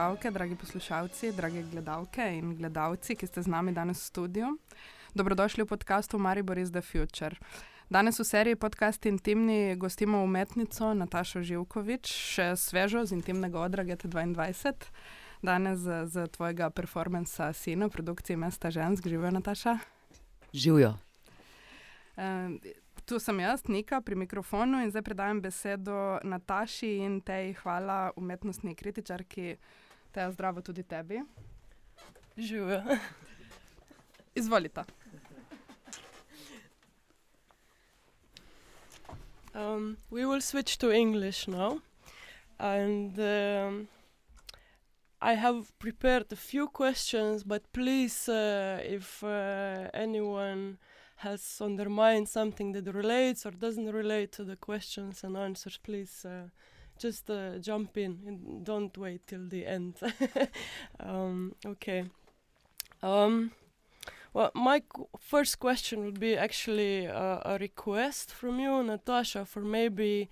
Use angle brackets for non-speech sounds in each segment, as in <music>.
poslušalke, dragi poslušalci, drage gledalke in gledalci, ki ste z nami danes v studiu. Dobrodošli v podkastu Maribor is the Future. Danes v seriji podcast Intimni gostimo umetnico Natašo Živkovič, še svežo z intimnega odra GT22. Danes z, z tvojega performansa Sino, produkcije Mesta žensk, živijo Nataša. Živijo. Uh, Tu sem jaz, Nika, pri mikrofonu in zdaj predajam besedo Nataši in tej hvala umetnostni kritičarki, te zdravo tudi tebi. Živijo. Izvolite. Um, we will switch to English now. And um, I have prepared a few questions, but please, uh, if uh, anyone has on their mind something that relates or doesn't relate to the questions and answers, please uh, just uh, jump in and don't wait till the end. <laughs> um, okay. Um, well, my first question would be actually uh, a request from you, Natasha, for maybe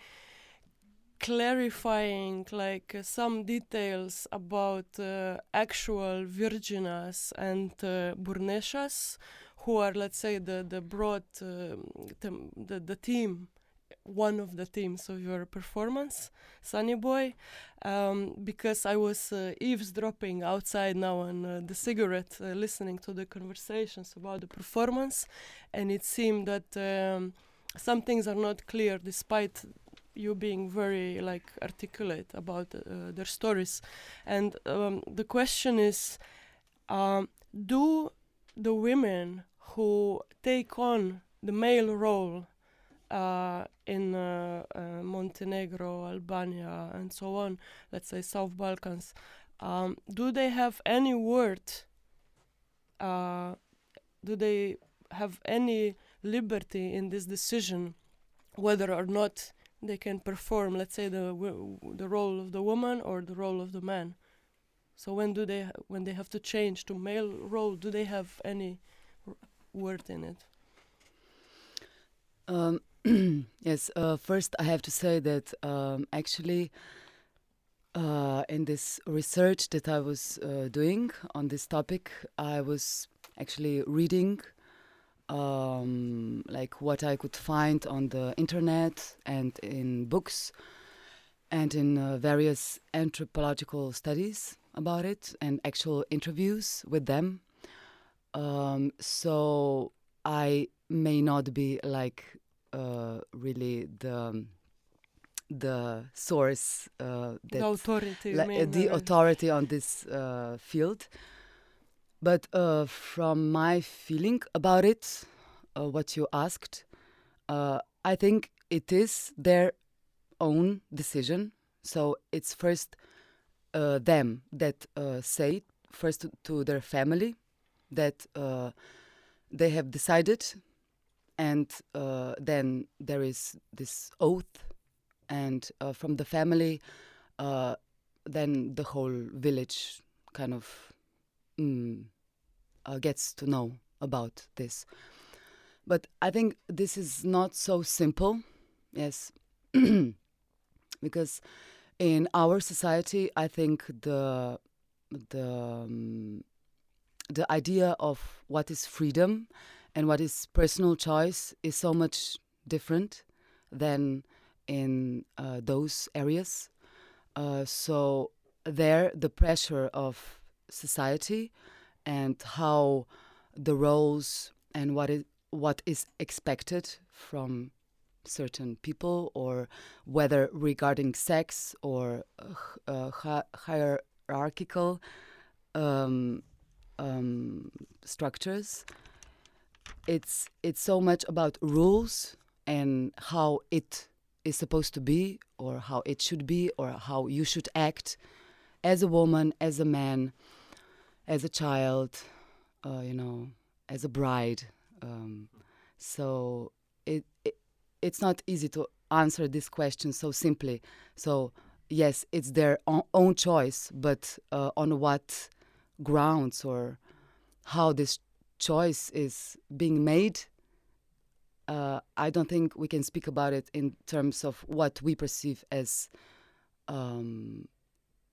clarifying like uh, some details about uh, actual virginas and uh, burneshas who are let's say the the broad tem- the the team one of the themes of your performance sunny boy um, because i was uh, eavesdropping outside now on uh, the cigarette uh, listening to the conversations about the performance and it seemed that um, some things are not clear despite you being very like articulate about uh, their stories. And um, the question is um, do the women who take on the male role uh, in uh, uh, Montenegro, Albania, and so on, let's say South Balkans, um, do they have any word? Uh, do they have any liberty in this decision whether or not they can perform, let's say, the the role of the woman or the role of the man? So when do they when they have to change to male role, do they have any word in it? Um, <clears throat> yes, uh, first I have to say that um, actually, uh, in this research that I was uh, doing on this topic, I was actually reading um, like what I could find on the internet and in books and in uh, various anthropological studies about it and actual interviews with them. Um, so I may not be like uh, really the the source uh, that the authority, uh, mean, the authority on this uh, field. But uh, from my feeling about it, uh, what you asked, uh, I think it is their own decision. So it's first uh, them that uh, say first to, to their family that uh, they have decided, and uh, then there is this oath, and uh, from the family, uh, then the whole village kind of mm, uh, gets to know about this. But I think this is not so simple, yes, <clears throat> because in our society, I think the the um, the idea of what is freedom and what is personal choice is so much different than in uh, those areas. Uh, so there, the pressure of society and how the roles and what is what is expected from certain people, or whether regarding sex or uh, uh, hi- hierarchical um, um, structures. It's it's so much about rules and how it is supposed to be, or how it should be, or how you should act as a woman, as a man, as a child, uh, you know, as a bride. Um, so it, it it's not easy to answer this question so simply. So yes, it's their own, choice, but uh, on what grounds or how this choice is being made, uh, I don't think we can speak about it in terms of what we perceive as um,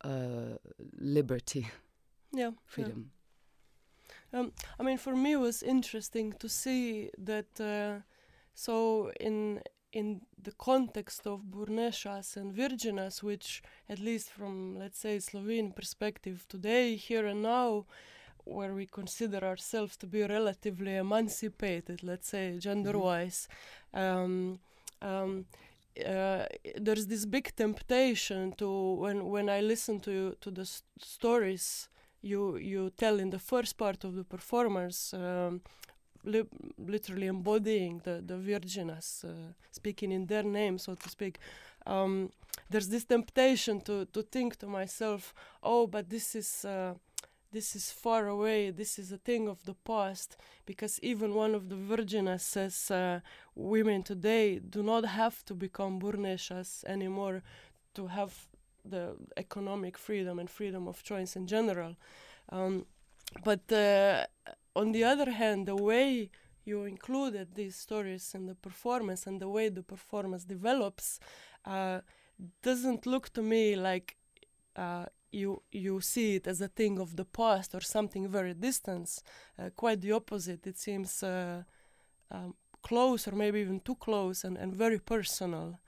uh, liberty, <laughs> yeah, freedom. Yeah. Um, I mean, for me, it was interesting to see that. Uh, so in in the context of Burnešas and Virginas, which, at least from let's say Slovene perspective today, here and now, where we consider ourselves to be relatively emancipated, let's say gender-wise. Um, um, uh, there's this big temptation to when when I listen to to the st- stories you you tell in the first part of the performance, um, li- literally embodying the the Virginas, uh, speaking in their name, so to speak. Um, there's this temptation to to think to myself, oh, but this is. Uh, this is far away, this is a thing of the past, because even one of the Virginas says uh, women today do not have to become Burnešas anymore to have the economic freedom and freedom of choice in general. Um, but uh, on the other hand, the way you included these stories in the performance and the way the performance develops uh, doesn't look to me like uh, you you see it as a thing of the past or something very distant. Uh, quite the opposite. It seems uh, um, close or maybe even too close and, and very personal.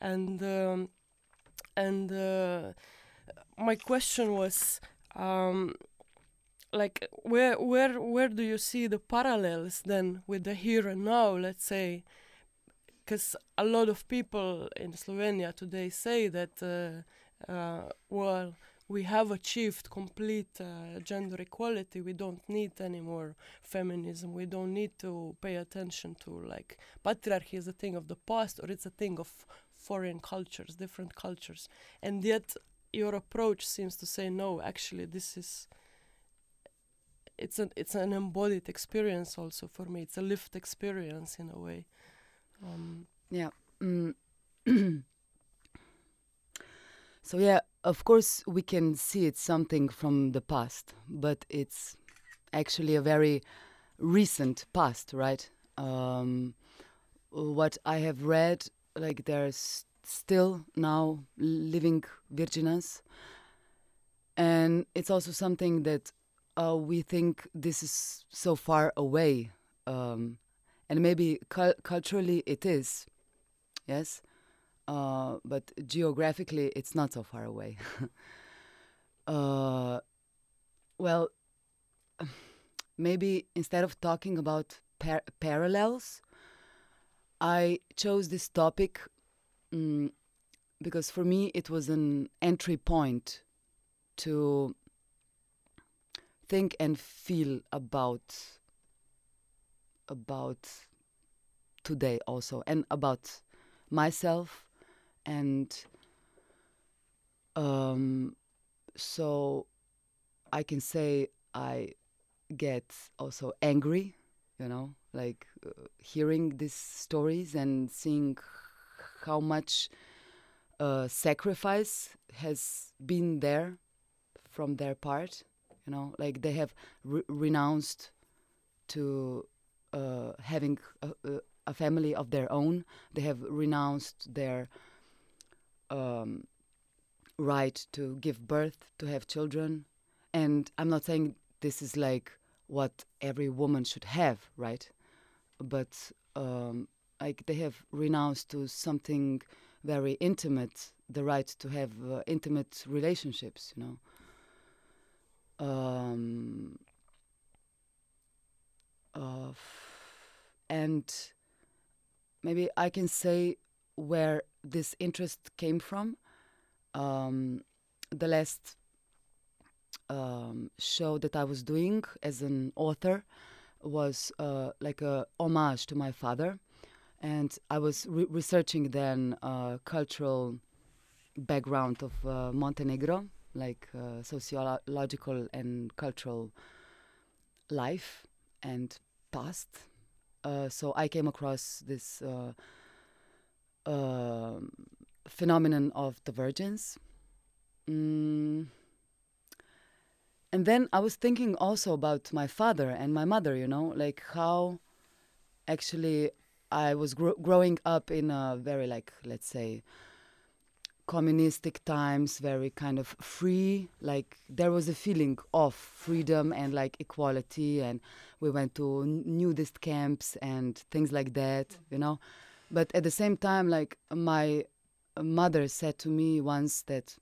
And um, and uh, my question was. Um, like where where where do you see the parallels then with the here and now let's say because a lot of people in Slovenia today say that uh, uh, well we have achieved complete uh, gender equality we don't need anymore feminism we don't need to pay attention to like patriarchy is a thing of the past or it's a thing of foreign cultures different cultures and yet your approach seems to say no actually this is it's an it's an embodied experience also for me it's a lived experience in a way um, yeah mm. So yeah of course we can see it's something from the past but it's actually a very recent past right? Um, what i have read like there's still now living virginas. And it's also something that uh, we think this is so far away um, and maybe cu- culturally it is yes uh, but geographically it's not so far away. <laughs> uh, well, <sighs> maybe instead of talking about par- parallels, I chose this topic um, because for me it was an entry point to think and feel about about today also and about myself and um, so I can say I get also angry, you know, like uh, hearing these stories and seeing how much uh, sacrifice has been there from their part, you know, like they have re- renounced to uh, having a, a, family of their own. They have renounced their um, right to give birth, to have children. And I'm not saying this is like what every woman should have, right? But um, like they have renounced to something very intimate, the right to have uh, intimate relationships, you know. Um, uh, and maybe I can say where this interest came from. Um, the last um, show that I was doing as an author was uh, like a homage to my father, and I was re- researching then uh, cultural background of uh, Montenegro, like uh, sociological and cultural life and past. Uh, so I came across this uh, phenomenon of divergence. Mm. And then I was thinking also about my father and my mother, you know, like how actually I was gro- growing up in a very, like, let's say, communistic times, very kind of free. Like there was a feeling of freedom and like equality, and we went to nudist camps and things like that, you know. But at the same time, like my mother said to me once that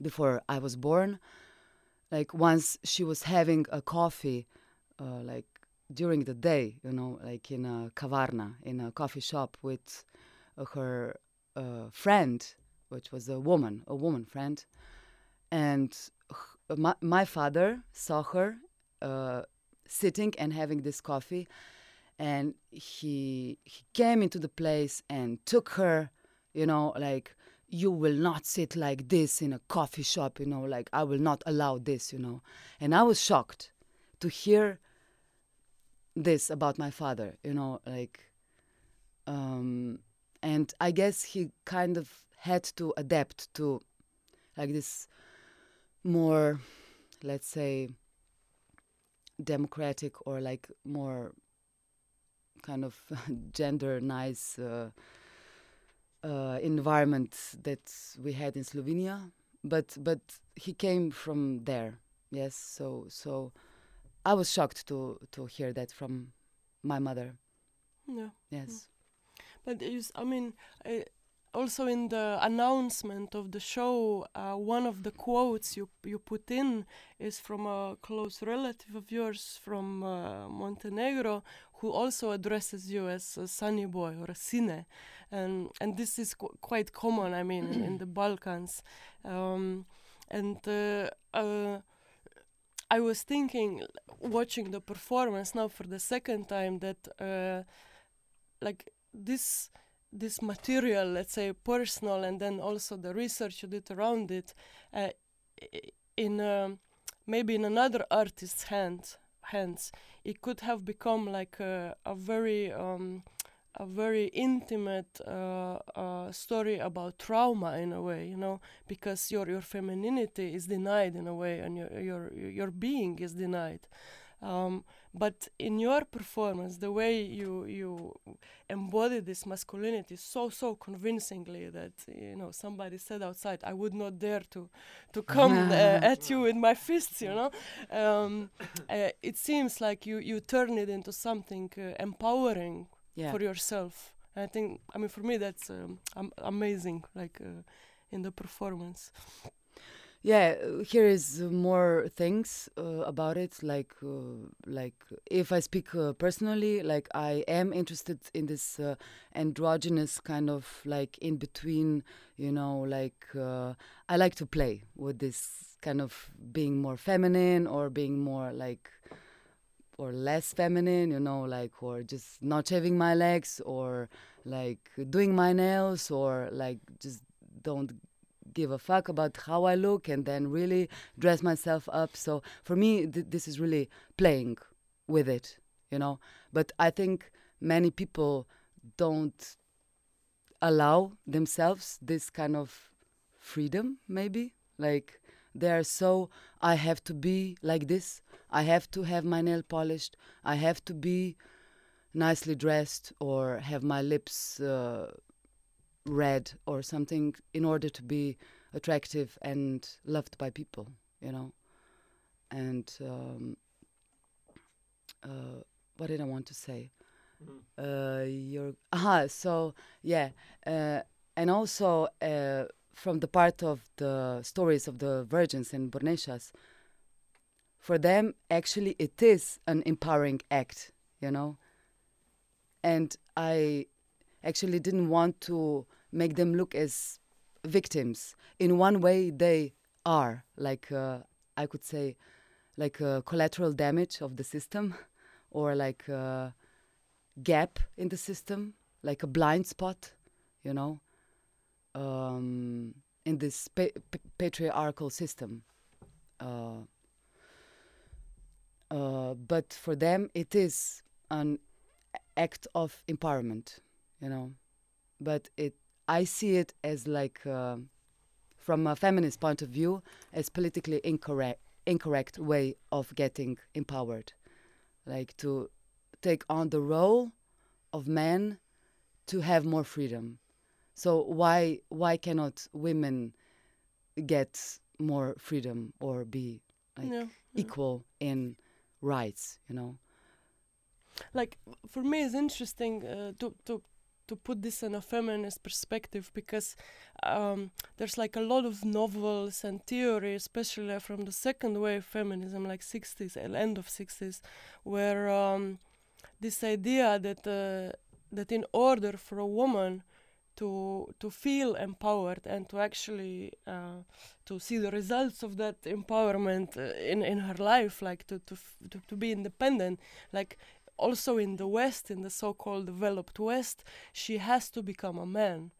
before I was born, like once she was having a coffee, uh, like during the day, you know, like in a kavarna, in a coffee shop with uh, her uh, friend, which was a woman, a woman friend, and my, my father saw her uh, sitting and having this coffee, and he he came into the place and took her, you know, like you will not sit like this in a coffee shop, you know, like I will not allow this, you know. And I was shocked to hear this about my father, you know, like, um, and I guess he kind of had to adapt to like this more, let's say, democratic or like more kind of <laughs> gender nice. Uh, uh, environment that we had in Slovenia, but but he came from there. Yes, so so I was shocked to to hear that from my mother. Yeah. Yes. But is, I mean, uh, also in the announcement of the show, uh, one of the quotes you you put in is from a close relative of yours from uh, Montenegro, who also addresses you as a sunny boy or a sine, and and this is qu- quite common. I mean, in, in the Balkans, um, and. Uh, uh, I was thinking, watching the performance now for the second time, that uh, like this this material, let's say personal, and then also the research you did around it, uh, in um, maybe in another artist's hand, hands, it could have become like a, a very um, a very intimate uh, uh, story about trauma in a way, you know, because your your femininity is denied in a way, and your your your being is denied. Um, but in your performance, the way you you embody this masculinity so so convincingly that you know somebody said outside, I would not dare to to come uh, <laughs> at you with my fists. You know, um, uh, it seems like you you turn it into something uh, empowering Yeah. for yourself. I think, I mean, for me, that's um, am- amazing, like uh, in the performance. Yeah, here is more things uh, about it. Like, uh, like if I speak uh, personally, like I am interested in this uh, androgynous kind of like in between. You know, like uh, I like to play with this kind of being more feminine or being more like or less feminine. You know, like or just not shaving my legs or like doing my nails or like just don't give a fuck about how I look and then really dress myself up. So for me, th- this is really playing with it, you know. But I think many people don't allow themselves this kind of freedom, maybe. Like they are so, I have to be like this, I have to have my nail polished, I have to be nicely dressed or have my lips. Uh, red or something in order to be attractive and loved by people you know? And um, uh, what did i want to say? Uh, your aha so yeah uh, and also uh, from the part of the stories of the virgins and burneshas for them actually it is an empowering act you know? And i actually didn't want to make them look as victims. In one way, they are like uh, I could say, like a collateral damage of the system, <laughs> or like a gap in the system, like a blind spot, you know, um, in this pa- patriarchal system. Uh, uh, but for them, it is an act of empowerment you know but it i see it as like uh, from a feminist point of view as politically incorrect incorrect way of getting empowered like to take on the role of men to have more freedom So why why cannot women get more freedom or be like equal in rights? You know. like for me it's interesting uh, to to to put this in a feminist perspective because um, there's like a lot of novels and theory, especially from the second wave feminism, like 60s, and end of 60s, where um, this idea that uh, that in order for a woman to to feel empowered and to actually uh, to see the results of that empowerment uh, in in her life, like to to, to to be independent, like also in the West, in the so-called developed West, she has to become a man.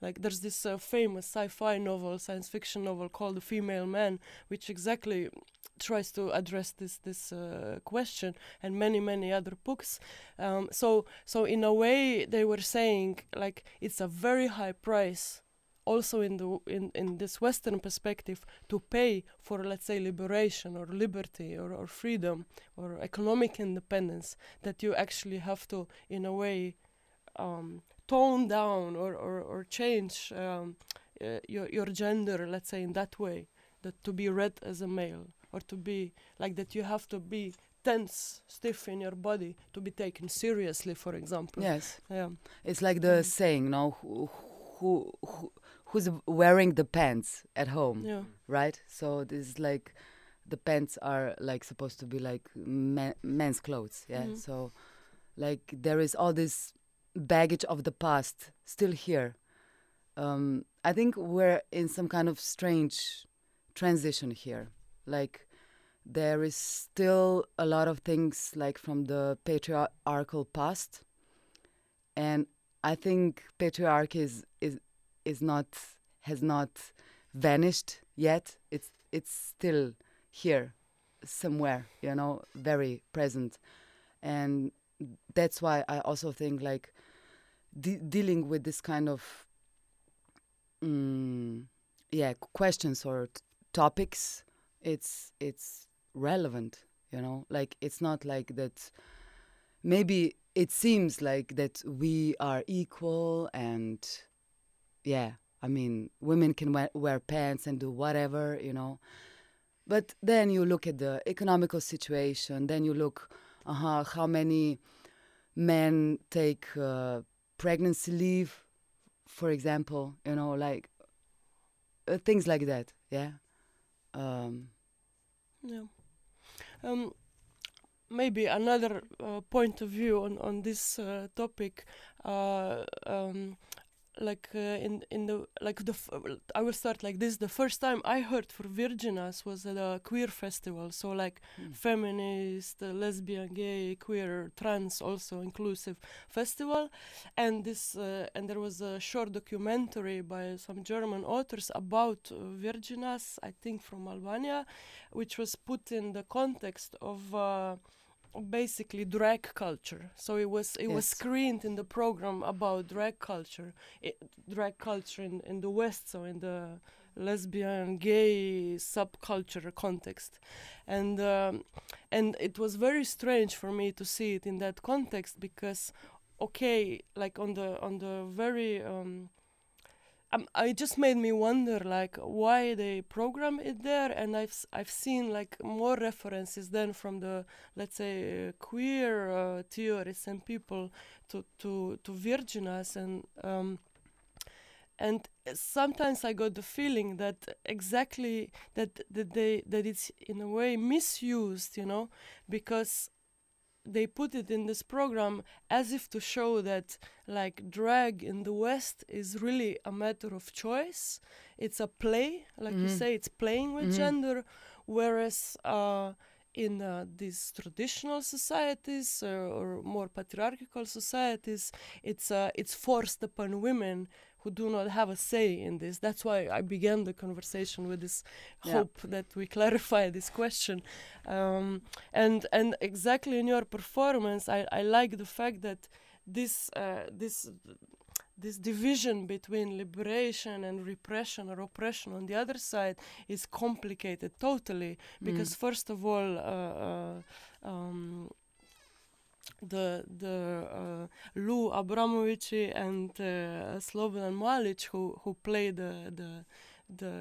Like there's this uh, famous sci-fi novel, science fiction novel called The Female Man, which exactly tries to address this this uh, question, and many many other books. Um, so so in a way, they were saying like it's a very high price, also in the in in this Western perspective, to pay for let's say liberation or liberty or, or freedom or economic independence that you actually have to in a way um, tone down or, or, or change um, uh, your, your gender let's say in that way that to be read as a male or to be like that you have to be tense stiff in your body to be taken seriously for example Yes. yeah It's like the Mm. saying, no, who, who, who who's wearing the pants at home, yeah right? So this is like the pants are like supposed to be like men, men's clothes, yeah. Mhm. So like there is all this baggage of the past still here. Um, I think we're in some kind of strange transition here. Like there is still a lot of things like from the patriarchal past and I think patriarchy is is is not has not vanished yet. It's it's still here somewhere, you know, very present, and that's why I also think like de- dealing with this kind of mm, yeah questions or t- topics, it's it's relevant, you know, like it's not like that. Maybe it seems like that we are equal and yeah i mean women can wear, wear pants and do whatever you know but then you look at the economical situation then you look uh-huh, how many men take uh, pregnancy leave for example you know like uh, things like that yeah um, Yeah. Um, maybe another uh, point of view on on this uh, topic, uh, um, like uh, in in the like the f- I will start like this. The first time I heard for Virginas was at a queer festival. So like Mm. feminist, uh, lesbian, gay, queer, trans, also inclusive festival, and this uh, and there was a short documentary by some German authors about uh, Virginas, I think from Albania, which was put in the context of. Basically drag culture. So it was it was screened in the program about drag culture. It, drag culture in, in the west so in the lesbian gay subculture context. And um, and it was very strange for me to see it in that context because okay like on the on the very um, um, I just made me wonder like why they program it there and I've I've seen like more references then from the let's say uh, queer uh, theorists and people to to to Virginas and um, and sometimes I got the feeling that exactly that that they that it's in a way misused, you know, because they put it in this program as if to show that like drag in the West is really a matter of choice. It's a play, like you Mhm. say, it's playing with Mhm. gender, whereas uh, in uh, these traditional societies uh, or more patriarchal societies, it's uh, it's forced upon women who do not have a say in this. That's why I began the conversation with this Yeah. hope that we <laughs> clarify this question. Um, and and exactly in your performance, I, I like the fact that this uh, this this division between liberation and repression or oppression on the other side is complicated totally because first of all uh, uh, um, the the uh, Lou Abramovici and uh, Slobodan Malic who who play the the the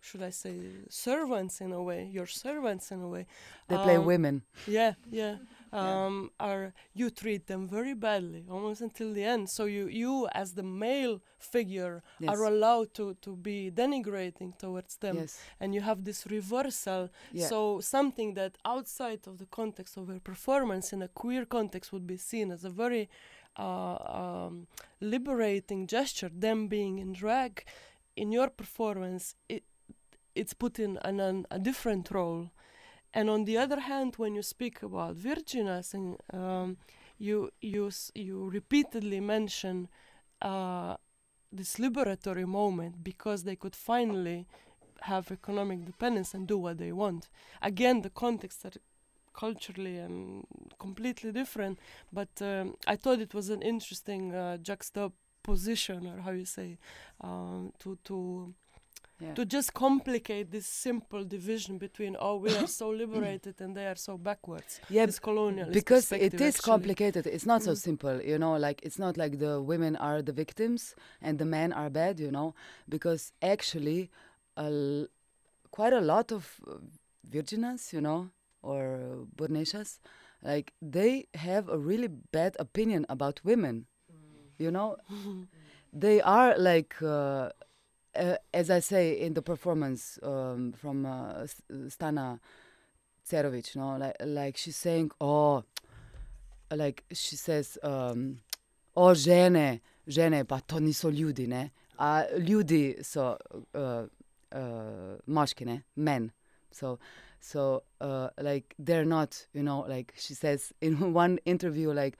should I say servants in a way your servants in a way They play Um, women. yeah yeah um, are you treat them very badly almost until the end so you you as the male figure Yes. are allowed to to be denigrating towards them yes. and you have this reversal Yeah. so something that outside of the context of a performance in a queer context would be seen as a very uh, um, liberating gesture them being in drag in your performance it it's put in an, an, a different role and on the other hand when you speak about virginas and um, you you you repeatedly mention uh, this liberatory moment because they could finally have economic dependence and do what they want. Again, the context are culturally and completely different, but um, I thought it was an interesting uh, juxtaposition, or how you say, um, to to Yeah. to just complicate this simple division between oh we are so <coughs> liberated and they are so backwards. Yeah, this colonial because it is actually. complicated. It's not so Mm. simple, you know. Like it's not like the women are the victims and the men are bad, you know. Because actually, quite a lot of uh, virginas, you know, or uh, burneshas, like they have a really bad opinion about women. You know, <laughs> they are like. Uh, uh, as I say in the performance um, from uh, Stana Cerovic, no, like like she's saying, oh, like she says, um, o žene, žene, pa to niso ljudi, ne, a ljudi so uh, uh, moški, ne, men. So, so uh, like they're not, you know, like she says in <laughs> one interview, like.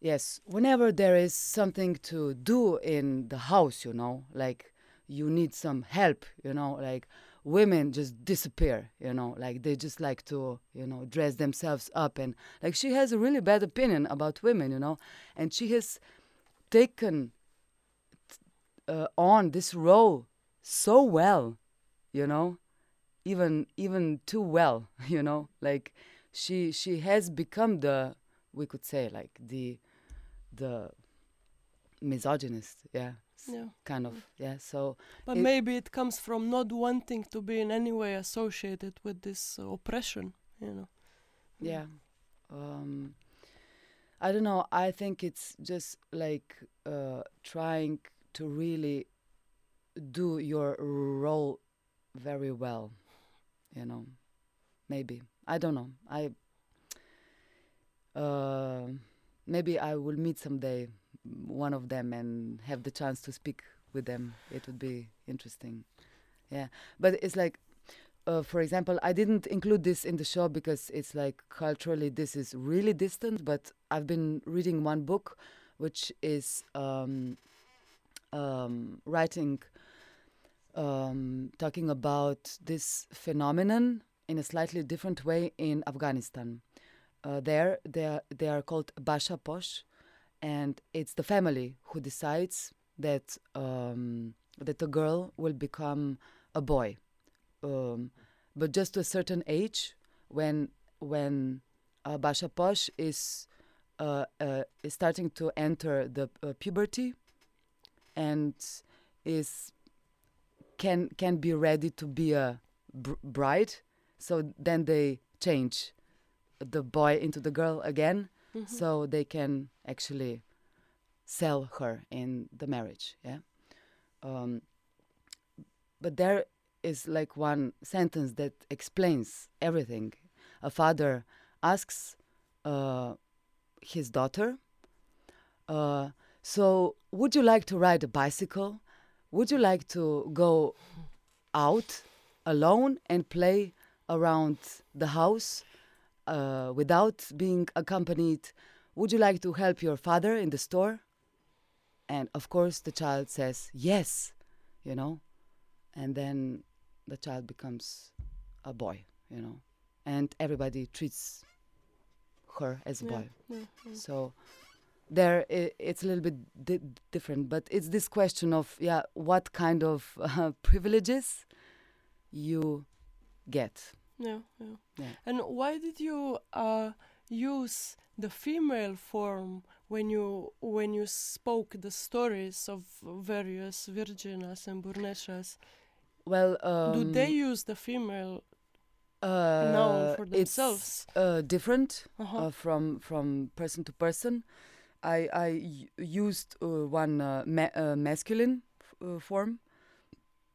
Yes, whenever there is something to do in the house, you know, like you need some help, you know, like women just disappear, you know, like they just like to, you know, dress themselves up and like she has a really bad opinion about women, you know, and she has taken uh, on this role so well, you know, even even too well, <laughs> you know, like she she has become the we could say like the the misogynist, yeah, Yeah. kind of, yeah. So But It- maybe it comes from not wanting to be in any way associated with this uh, oppression, you know. yeah um i don't know i think it's just like uh trying to really do your role very well you know maybe i don't know i uh maybe i will meet someday one of them and have the chance to speak with them it would be interesting yeah but it's like uh, for example, I didn't include this in the show because it's like culturally this is really distant. But I've been reading one book, which is um, um, writing, um, talking about this phenomenon in a slightly different way in Afghanistan. Uh, there, they are, they are called Bacha Posh, and it's the family who decides that um, that a girl will become a boy. Um, but just to a certain age when when uh, Bacha Posh is uh, uh, is starting to enter the uh, puberty and is can can be ready to be a br- bride so then they change the boy into the girl again Mhm. so they can actually sell her in the marriage yeah? Um, but there is like one sentence that explains everything. A father asks uh, his daughter uh, so would you like to ride a bicycle? Would you like to go out alone and play around the house uh, without being accompanied would you like to help your father in the store? And of course the child says yes you know? And then the child becomes a boy you know? And everybody treats her as a Yeah, boy. yeah, yeah. so there i it's a little bit di- different but it's this question of yeah what kind of uh, <laughs> privileges you get Yeah, yeah. Yeah. And why did you uh, use the female form when you when you spoke the stories of various virginas and burneshas Well, um, do they use the female uh, noun for themselves It's uh, different uh-huh. uh, from from person to person. I I used uh, one uh, ma- uh, masculine f- uh, form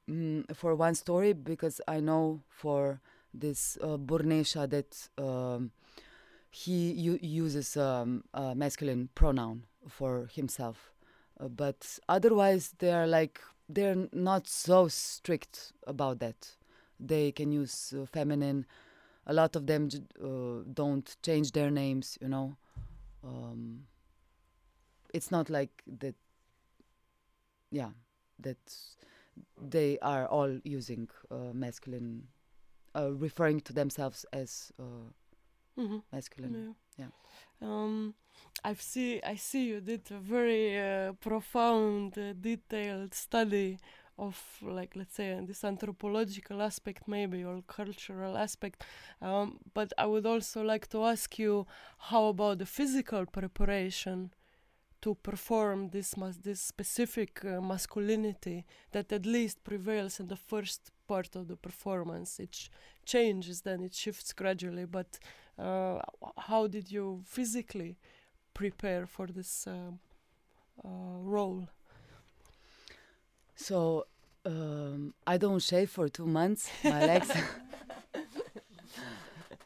mm, for one story because I know for this uh, Burnesha that um, he u- uses um, a masculine pronoun for himself, uh, but otherwise they are like they're not so strict about that. They can use uh, feminine. A lot of them uh, don't change their names, you know. Um, it's not like that. Yeah, that they are all using uh, masculine, uh, referring to themselves as uh, hmm masculine. Yeah. Yeah. Um, I see. I see. You did a very uh, profound, uh, detailed study of, like, let's say, this anthropological aspect, maybe, or cultural aspect. Um, but I would also like to ask you, how about the physical preparation to perform this this specific uh, masculinity that at least prevails in the first part of the performance? It ch- changes, then it shifts gradually, but uh, how did you physically prepare for this um, uh, role? So um, I don't shave for two months. My legs. <laughs>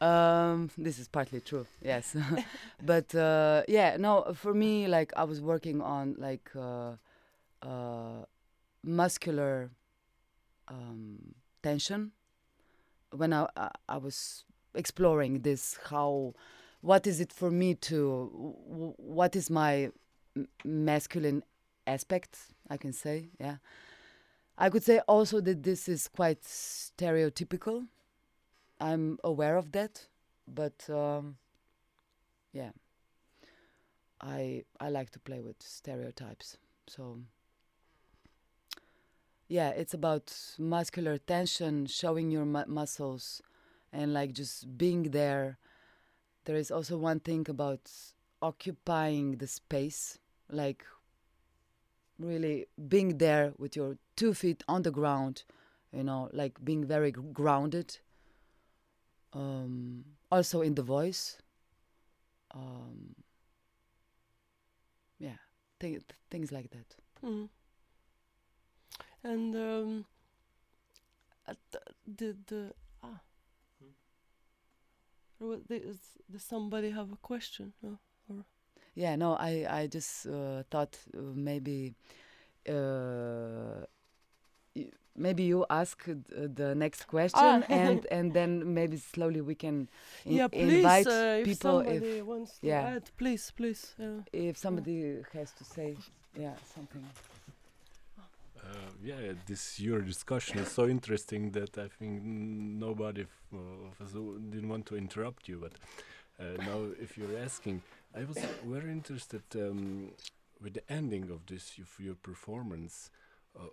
<laughs> um, this is partly true, yes, <laughs> but uh, yeah, no. For me, like I was working on like uh, uh, muscular um, tension when I, I I was exploring this. How, what is it for me to? What is my masculine aspect? I can say, yeah. I could say also that this is quite stereotypical. I'm aware of that, but um, yeah, I I like to play with stereotypes. So yeah, it's about muscular tension, showing your mu- muscles, and like just being there. There is also one thing about occupying the space, like really being there with your two feet on the ground, you know, like being very gr- grounded. Um, also in the voice. Um, yeah, th- things like that. Mm. And um, the, the, the ah. Well, Does, does somebody have a question? No? Yeah, no, I I just uh, thought uh, maybe uh, maybe you ask the next question Ah. <laughs> and and then maybe slowly we can yeah, please. invite uh, if people somebody if wants to yeah. add, please, please. Yeah. if somebody has to say yeah something. Uh, yeah, this your discussion is so interesting that I think nobody of us didn't want to interrupt you. But uh, now, if you're asking, I was very interested um, with the ending of this of your performance. Uh,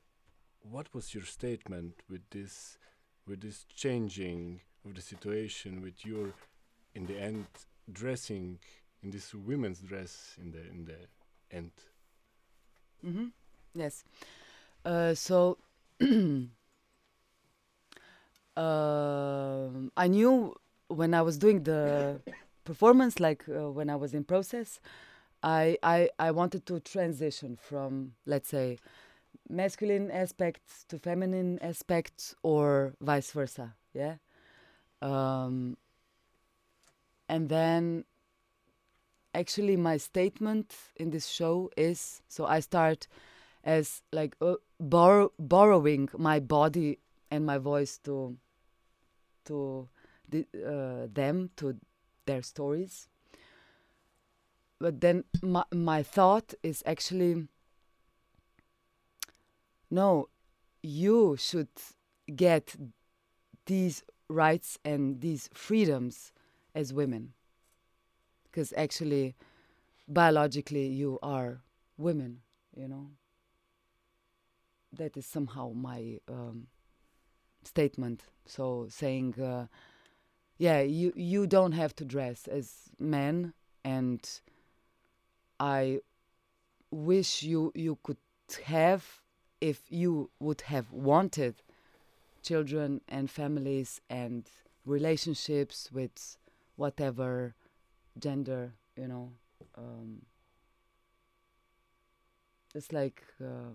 what was your statement with this, with this changing of the situation, with your, in the end, dressing in this women's dress in the in the end? Mm-hmm. Yes. Uh, so <clears throat> um, I knew when I was doing the performance, like uh, when I was in process, I, I I wanted to transition from let's say masculine aspects to feminine aspects or vice versa. Yeah. Um, and then actually my statement in this show is so I start as like uh, borrow, borrowing my body and my voice to to the, uh, them to their stories. But then my, my thought is actually no you should get these rights and these freedoms as women. Because actually biologically you are women you know that is somehow my um, statement. So saying, uh, yeah, you you don't have to dress as men, and I wish you you could have if you would have wanted children and families and relationships with whatever gender you know um, it's like uh,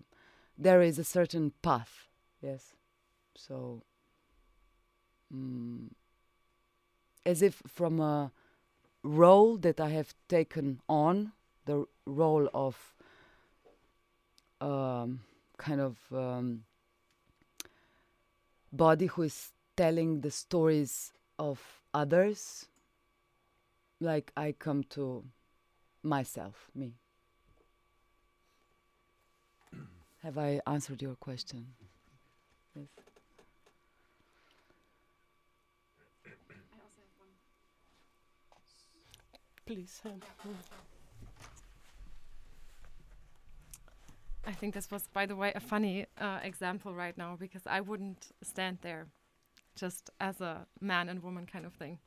there is a certain path. Yes. So mm, as if from a role that i have taken on the role of um, kind of um, body who is telling the stories of others like i come to myself me have i answered your question yes Please. um, I think this was, by the way, a funny uh, example right now because I wouldn't stand there just as a man and woman kind of thing.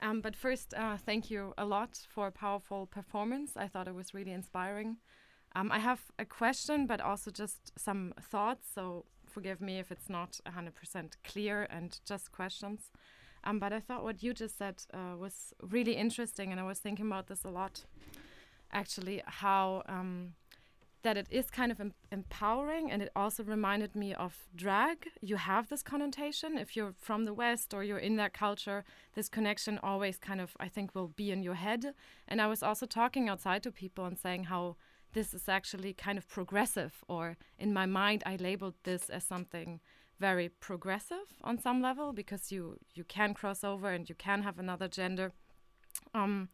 Um, but first, uh, thank you a lot for a powerful performance. I thought it was really inspiring. Um, I have a question, but also just some thoughts. So forgive me if it's not 100% clear and just questions. Um, but I thought what you just said uh, was really interesting, and I was thinking about this a lot. Actually, how um, that it is kind of em- empowering, and it also reminded me of drag. You have this connotation if you're from the West or you're in that culture. This connection always kind of, I think, will be in your head. And I was also talking outside to people and saying how this is actually kind of progressive, or in my mind, I labeled this as something very progressive on some level because you you can cross over and you can have another gender. Um,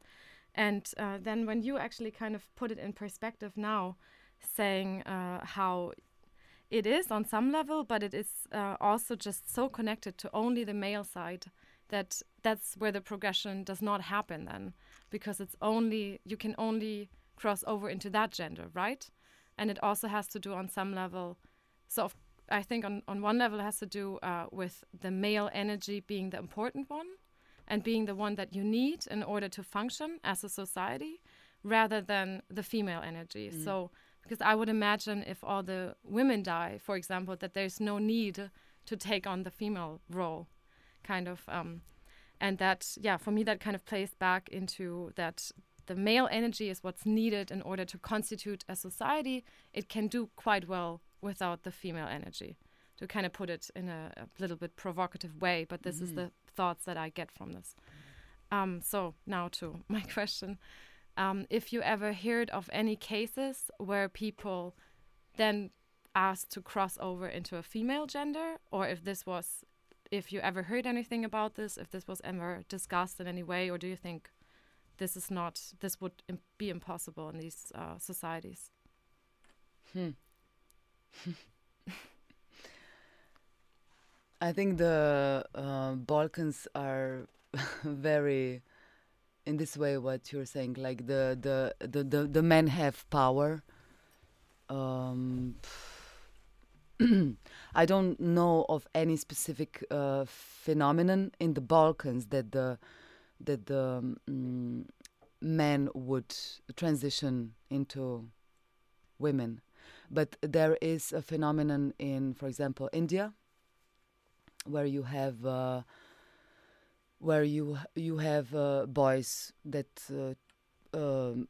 and uh, then when you actually kind of put it in perspective now saying uh, how it is on some level but it is uh, also just so connected to only the male side that that's where the progression does not happen then because it's only you can only cross over into that gender right and it also has to do on some level so of I think on, on one level it has to do uh, with the male energy being the important one and being the one that you need in order to function as a society rather than the female energy. Mm. So, because I would imagine if all the women die, for example, that there's no need to take on the female role, kind of. Um, and that, yeah, for me, that kind of plays back into that the male energy is what's needed in order to constitute a society. It can do quite well without the female energy to kind of put it in a, a little bit provocative way but this is Mhm. the thoughts that i get from this um, so now to <laughs> my question um, if you ever heard of any cases where people then asked to cross over into a female gender or if this was if you ever heard anything about this if this was ever discussed in any way or do you think this is not this would Im- be impossible in these uh, societies Hmm. <laughs> I think the uh, Balkans are <laughs> very, in this way, what you're saying, like the the the the, the men have power. Um, <clears throat> I don't know of any specific uh, phenomenon in the Balkans that the that the um, men would transition into women but there is a phenomenon in, for example, India, where you have uh, where you you have uh, boys that uh, um,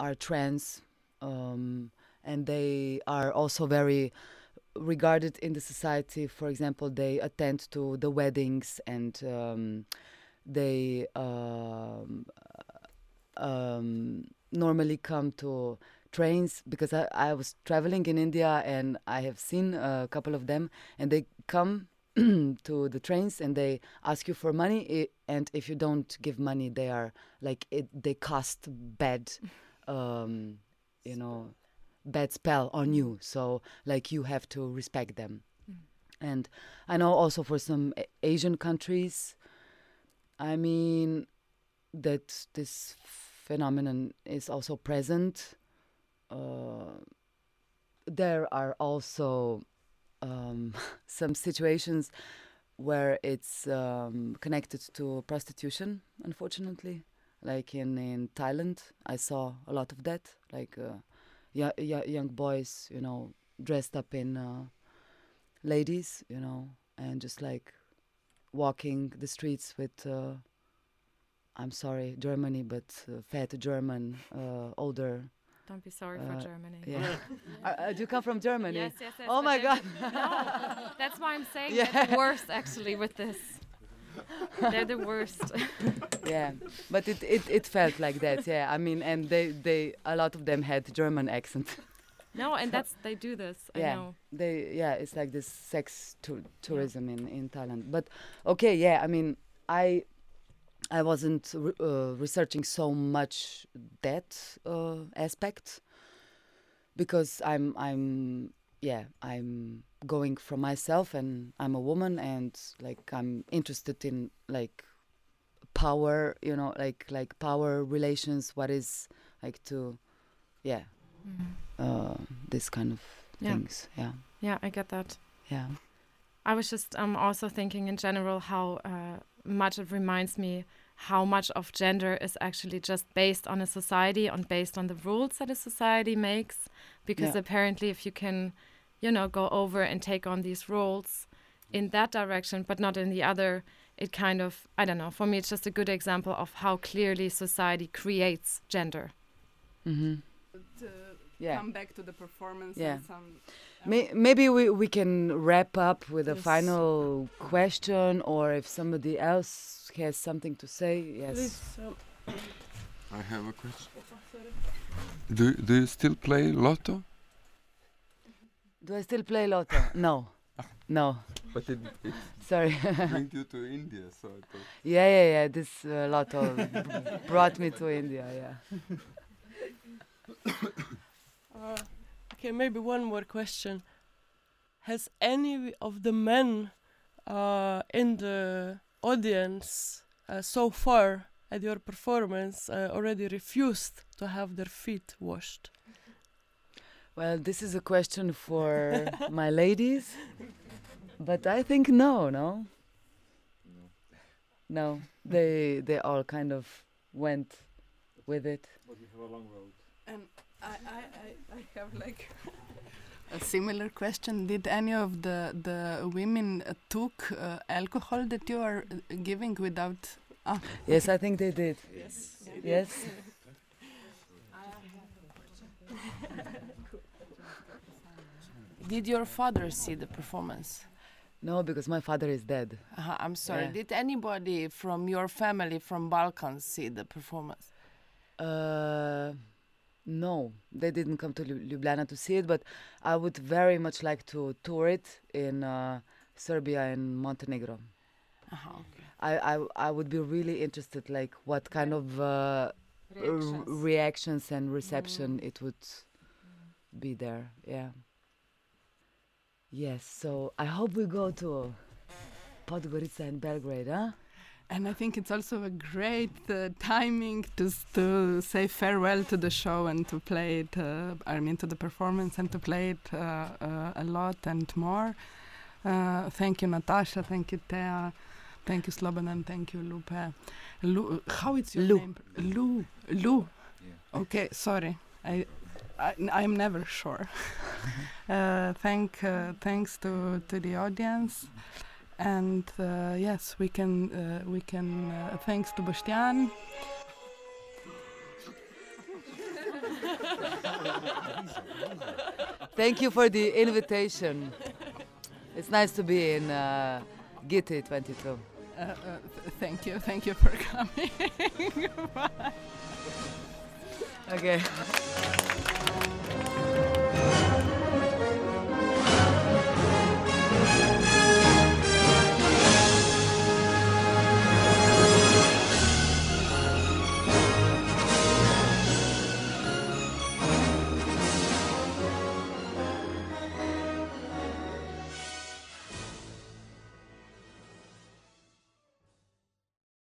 are trans, um, and they are also very regarded in the society. For example, they attend to the weddings and um, they um, um, normally come to trains because I, I was traveling in India and I have seen a couple of them and they come <clears throat> to the trains and they ask you for money and if you don't give money they are like it they cast bad <laughs> um, you know bad spell on you. So like you have to respect them. Mm. and I know also for some Asian countries I mean that this phenomenon is also present uh, there are also um, <laughs> some situations where it's um, connected to prostitution, unfortunately. Like in in Thailand, I saw a lot of that. Like uh, yeah, yeah, young boys, you know, dressed up in uh, ladies, you know, and just like walking the streets with. Uh, I'm sorry, Germany, but uh, fat German, uh, older. Don't be sorry Uh, for Germany. Yeah. uh, uh, do you come from Germany? Yes, yes, yes. Oh my God. <laughs> no, that's why I'm saying Yeah. they're the worst actually with this. they're the worst. <laughs> yeah, but it, it, it felt like that. Yeah, I mean, and they, they a lot of them had German accent. No, and that's they do this. I yeah, know. they yeah, it's like this sex tour tourism in in Thailand. But okay, yeah, I mean, I I wasn't re- uh, researching so much that uh, aspect because I'm I'm yeah I'm going from myself and I'm a woman and like I'm interested in like power you know like like power relations what is like to yeah uh, this kind of Yeah. things yeah Yeah, I get that. yeah I was just um, also thinking in general how uh, much it reminds me how much of gender is actually just based on a society and based on the rules that a society makes. Because Yeah. apparently, if you can, you know, go over and take on these roles in that direction, but not in the other, it kind of, I don't know, for me, it's just a good example of how clearly society creates gender. mm-hmm. To yeah come back to the performance Yeah. and some May- maybe we, we can wrap up with a Yes. final question or if somebody else has something to say yes Please, um, <clears throat> I have a question. Do do you still play lotto? do i still play lotto <laughs> no no But it, it sorry brings you to <laughs> India, so I thought. yeah yeah yeah this uh, lotto b- <laughs> brought me to india yeah uh, okay, maybe one more question. Has any of the men uh, in the audience uh, so far at your performance uh, already refused to have their feet washed? well this is a question for <laughs> my ladies but i think no no? No. They they all kind of went with it. What is a long road. And I, I, I, I have like a similar question. Did any of the the women uh, took uh, alcohol that you are uh, giving without? Ah, yes i think they did Yes. yes Did your father see the performance? no because my father is dead Uh, I'm sorry. Yeah. Did anybody from your family from Balkans see the performance? No, they didn't come to Ljubljana to see it, but I would very much like to tour it in uh, Serbia and Montenegro. Uh-huh, okay. I, I I would be really interested, like what kind of uh, r- reactions and reception it would be there. Yeah. Yes. So I hope we go to Podgorica and Belgrade, huh? And I think it's also a great uh, timing to to say farewell to the show and to play it. Uh, I mean, to the performance and to play it uh, uh, a lot and more. Uh, thank you, Natasha. Thank you, Thea. Thank you, Slobodan. Thank you, Lupe. Lu, how is your Lu. name? Lu. Lu. Okay, sorry. I, I I'm never sure. <laughs> uh, thank uh, thanks to to the audience, and uh, yes, we can uh, we can uh, thanks to Bostian. Thank you for the invitation. It's nice to be in uh, GITI 22. Uh, uh, th- thank you, thank you for <laughs> coming. Okay.